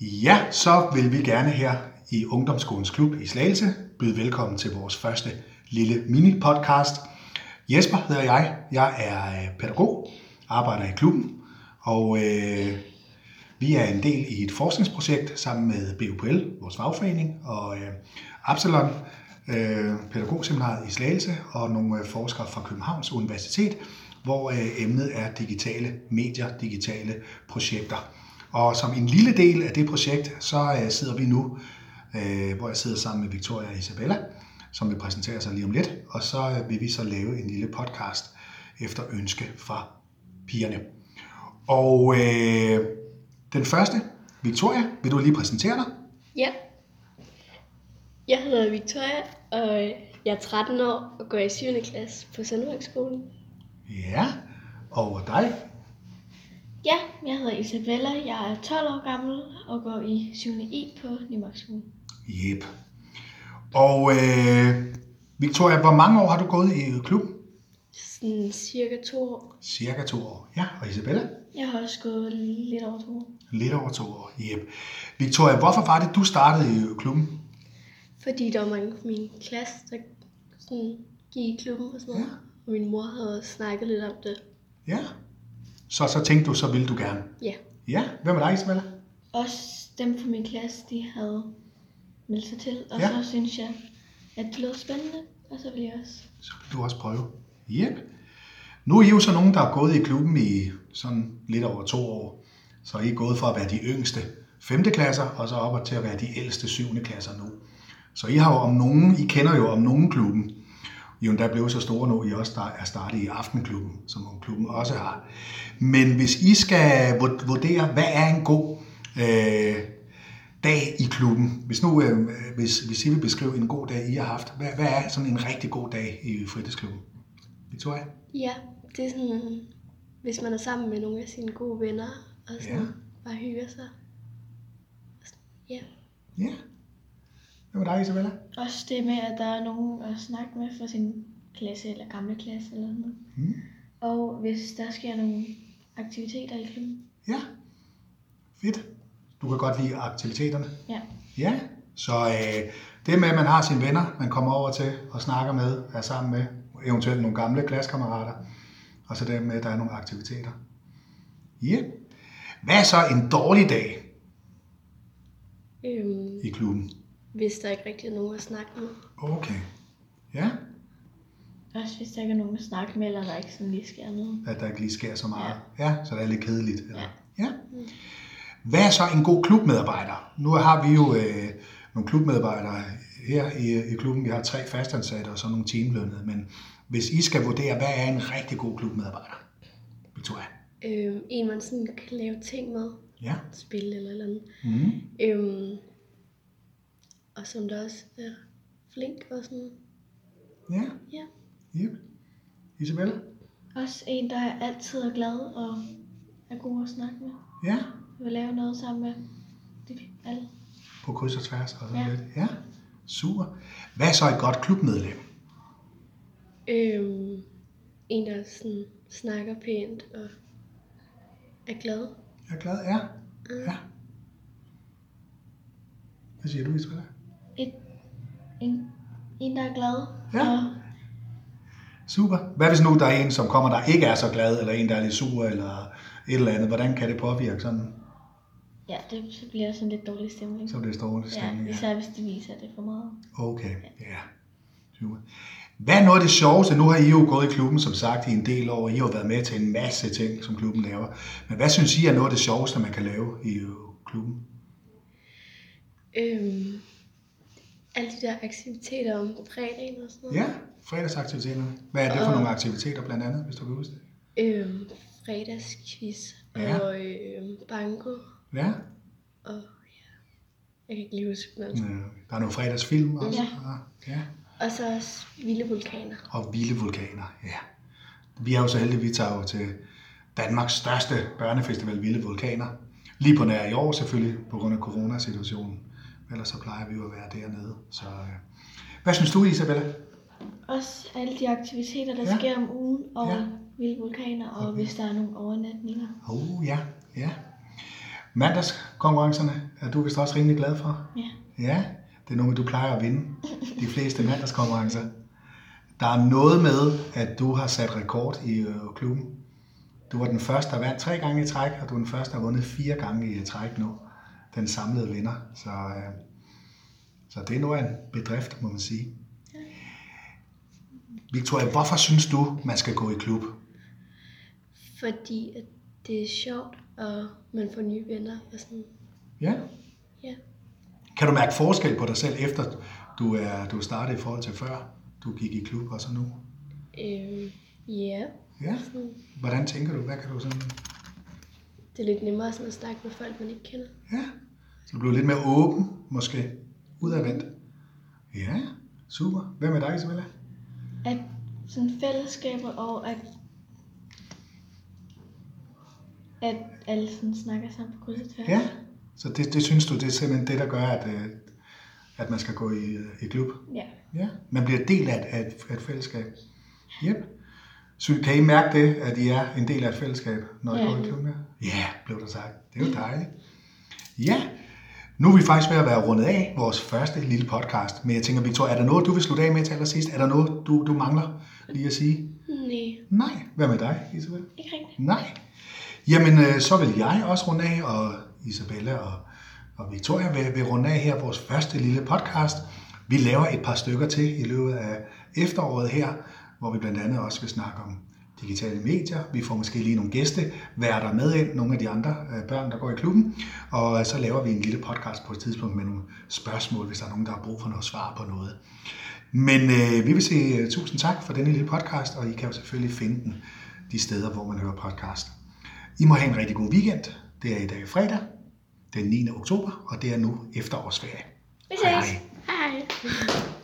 Ja, så vil vi gerne her i Ungdomsskolens Klub i Slagelse byde velkommen til vores første lille mini-podcast. Jesper hedder jeg. Jeg er øh, pædagog, arbejder i klubben, og øh, vi er en del i et forskningsprojekt sammen med BUPL, vores fagforening, og øh, Absalon, øh, pædagogseminaret i Slagelse, og nogle øh, forskere fra Københavns Universitet, hvor øh, emnet er digitale medier, digitale projekter. Og som en lille del af det projekt, så øh, sidder vi nu, øh, hvor jeg sidder sammen med Victoria og Isabella, som vil præsentere sig lige om lidt, og så øh, vil vi så lave en lille podcast efter ønske fra pigerne. Og øh, den første, Victoria, vil du lige præsentere dig? Ja. Jeg hedder Victoria, og jeg er 13 år og går i 7. klasse på Sandværksskolen. Ja, og dig? Ja, jeg hedder Isabella, jeg er 12 år gammel og går i 7. I på Nymarkskolen. Jep. Og øh, Victoria, hvor mange år har du gået i klubben? Sådan cirka to år. Cirka to år. Ja, og Isabella? Jeg har også gået lidt over to år. Lidt over to år, jep. Victoria, hvorfor var det, du startede i klubben? Fordi der var mange i min klasse, der sådan gik i klubben og sådan noget. Ja. Og min mor havde snakket lidt om det. Ja. Så, så tænkte du, så ville du gerne. Ja. Ja, hvem er dig, Isabella? Også dem fra min klasse, de havde meldt sig til. Og Ja. så synes jeg, at det lød spændende. Og så ville jeg også. Så vil du også prøve. Jep. Nu er I jo så nogen, der har gået i klubben i sådan lidt over to år. Så I er gået fra at være de yngste 5. klasser, og så op til at være de ældste 7. klasser nu. Så I har jo om nogen, I kender jo om nogen klubben. Er jo endda blevet så store nu, I også der er startet i Aftenklubben, som klubben også har. Men hvis I skal vur- vurdere, hvad er en god øh, dag i klubben? Hvis nu, øh, hvis, hvis I vil beskrive en god dag, I har haft, hvad, hvad er sådan en rigtig god dag i fritidsklubben? Victoria? Ja, det er sådan, hvis man er sammen med nogle af sine gode venner, og sådan ja. bare hygger sig. Ja. Ja. Hvad med dig, Isabella? Også det med, at der er nogen at snakke med fra sin klasse eller gamle klasse eller noget. Mm. Og hvis der sker nogle aktiviteter i klubben. Ja. Fedt. Du kan godt lide aktiviteterne? Ja. Ja. Så øh, det med, at man har sine venner, man kommer over til og snakker med, er sammen med, eventuelt nogle gamle klassekammerater, og så det med, at der er nogle aktiviteter. Ja. Hvad er så en dårlig dag Øhm, i klubben? Hvis der ikke rigtig er nogen at snakke med. Okay. Ja, Også hvis der ikke er nogen at snakke med, eller der ikke sådan lige sker noget. at der ikke lige sker så meget. Ja, så det er lidt kedeligt. Eller? Ja. ja. Hvad er så en god klubmedarbejder? Nu har vi jo øh, nogle klubmedarbejdere her i, i klubben. Vi har tre fastansatte og så nogle teamlønnede. Men hvis I skal vurdere, hvad er en rigtig god klubmedarbejder? Victoria? Øhm, en, man sådan kan lave ting med. Ja. Spil eller eller andet. Mm. Øhm, og som der også er flink og sådan. Ja. Ja. Yep. Isabella? Også en, der altid er glad og er god at snakke med. Ja. Vil lave noget sammen med de alle. På kryds og tværs og sådan Ja. lidt. Ja. Super. Hvad er så et godt klubmedlem? Øhm, en, der sådan snakker pænt og er glad. Jeg er glad. Ja. Ja. Hvad siger du, Isabella? Et, en, en, der er glad. Ja. Og Super. Hvad hvis nu der er en, som kommer, der ikke er så glad, eller en, der er lidt sur, eller et eller andet? Hvordan kan det påvirke sådan, ja, det, så bliver sådan lidt dårlig stemning. så det står Ja, stemning? Ja. især hvis de viser det for meget. Okay, ja. Super. Hvad er noget af det sjoveste? Nu har I jo gået i klubben, som sagt, i en del år. I har været med til en masse ting, som klubben laver. Men hvad synes I er noget af det sjoveste, man kan lave i øh, klubben? Øhm, alle de der aktiviteter om fredagen og sådan noget. Ja, fredagsaktiviteterne. Hvad er det for Og- nogle aktiviteter blandt andet, hvis du kan huske det? Øhm, fredagsquiz Ja. og øhm, banko Ja. og ja, jeg kan ikke lige huske hvad. Øh, Der er nogle fredagsfilm også. Ja. ja. Og så også vilde vulkaner. og vilde vulkaner. Ja. Vi er jo så heldige, vi tager jo til Danmarks største børnefestival, Vilde Vulkaner. Lige på nær i år selvfølgelig, på grund af coronasituationen. Ellers så plejer vi jo at være dernede. Så, øh. Hvad synes du, Isabella? Også alle de aktiviteter, der Ja. sker om ugen, og ja. vilde vulkaner, og Okay. hvis der er nogle overnatninger. Oh, ja, ja. Mandagskonkurrencerne er du vist også rimelig glad for? Ja. Ja, det er noget, du plejer at vinde de fleste mandagskonkurrencer. Der er noget med, at du har sat rekord i øh, klubben. Du var den første, der vandt tre gange i træk, og du er den første, der har vundet fire gange i træk nu. Den samlede vinder. Så, øh, så det er noget af en bedrift, må man sige. Victoria, hvorfor synes du, man skal gå i klub? Fordi at det er sjovt, og man får nye venner og sådan. Ja. Ja. Kan du mærke forskel på dig selv, efter du er du startede i forhold til før, du gik i klub og så nu? Øhm, ja, Ja. Hvordan tænker du? Hvad kan du sådan... det er lidt nemmere sådan at snakke med folk, man ikke kender. Ja. Så du bliver lidt mere åben, måske. Udadvendt. Ja, super. Hvem er dig, Isabella? At sådan fællesskaber og at at alle sådan snakker sammen på kryds og tværs. Ja. Så det, det synes du, det er simpelthen det, der gør, at, øh, at man skal gå i, i klub? ja. Ja. Man bliver del af et, af et, af et fællesskab. Yep. Så kan I mærke det, at I er en del af et fællesskab, når I Ja. går i her? Ja, blev der sagt. Det er jo dejligt. Ja, nu er vi faktisk ved at være rundet af vores første lille podcast. Men jeg tænker, Victoria, er der noget, du vil slutte af med til allersidst? Er der noget, du, du mangler lige at sige? Nej, Nej. Hvad med dig, Isabel? Ikke rigtigt. Nej. Jamen, øh, så vil jeg også runde af, og Isabella og, og Victoria vil, vil runde af her vores første lille podcast. Vi laver et par stykker til i løbet af efteråret her, hvor vi blandt andet også vil snakke om digitale medier. Vi får måske lige nogle gæste, værter med ind, nogle af de andre øh, børn, der går i klubben. Og øh, så laver vi en lille podcast på et tidspunkt med nogle spørgsmål, hvis der er nogen, der har brug for noget svar på noget. Men øh, vi vil sige uh, tusind tak for denne lille podcast, og I kan jo selvfølgelig finde den de steder, hvor man hører podcast. I må have en rigtig god weekend. Det er i dag fredag, den 9. oktober, og det er nu efterårsferie. Vi Hej, ses. hej. hej.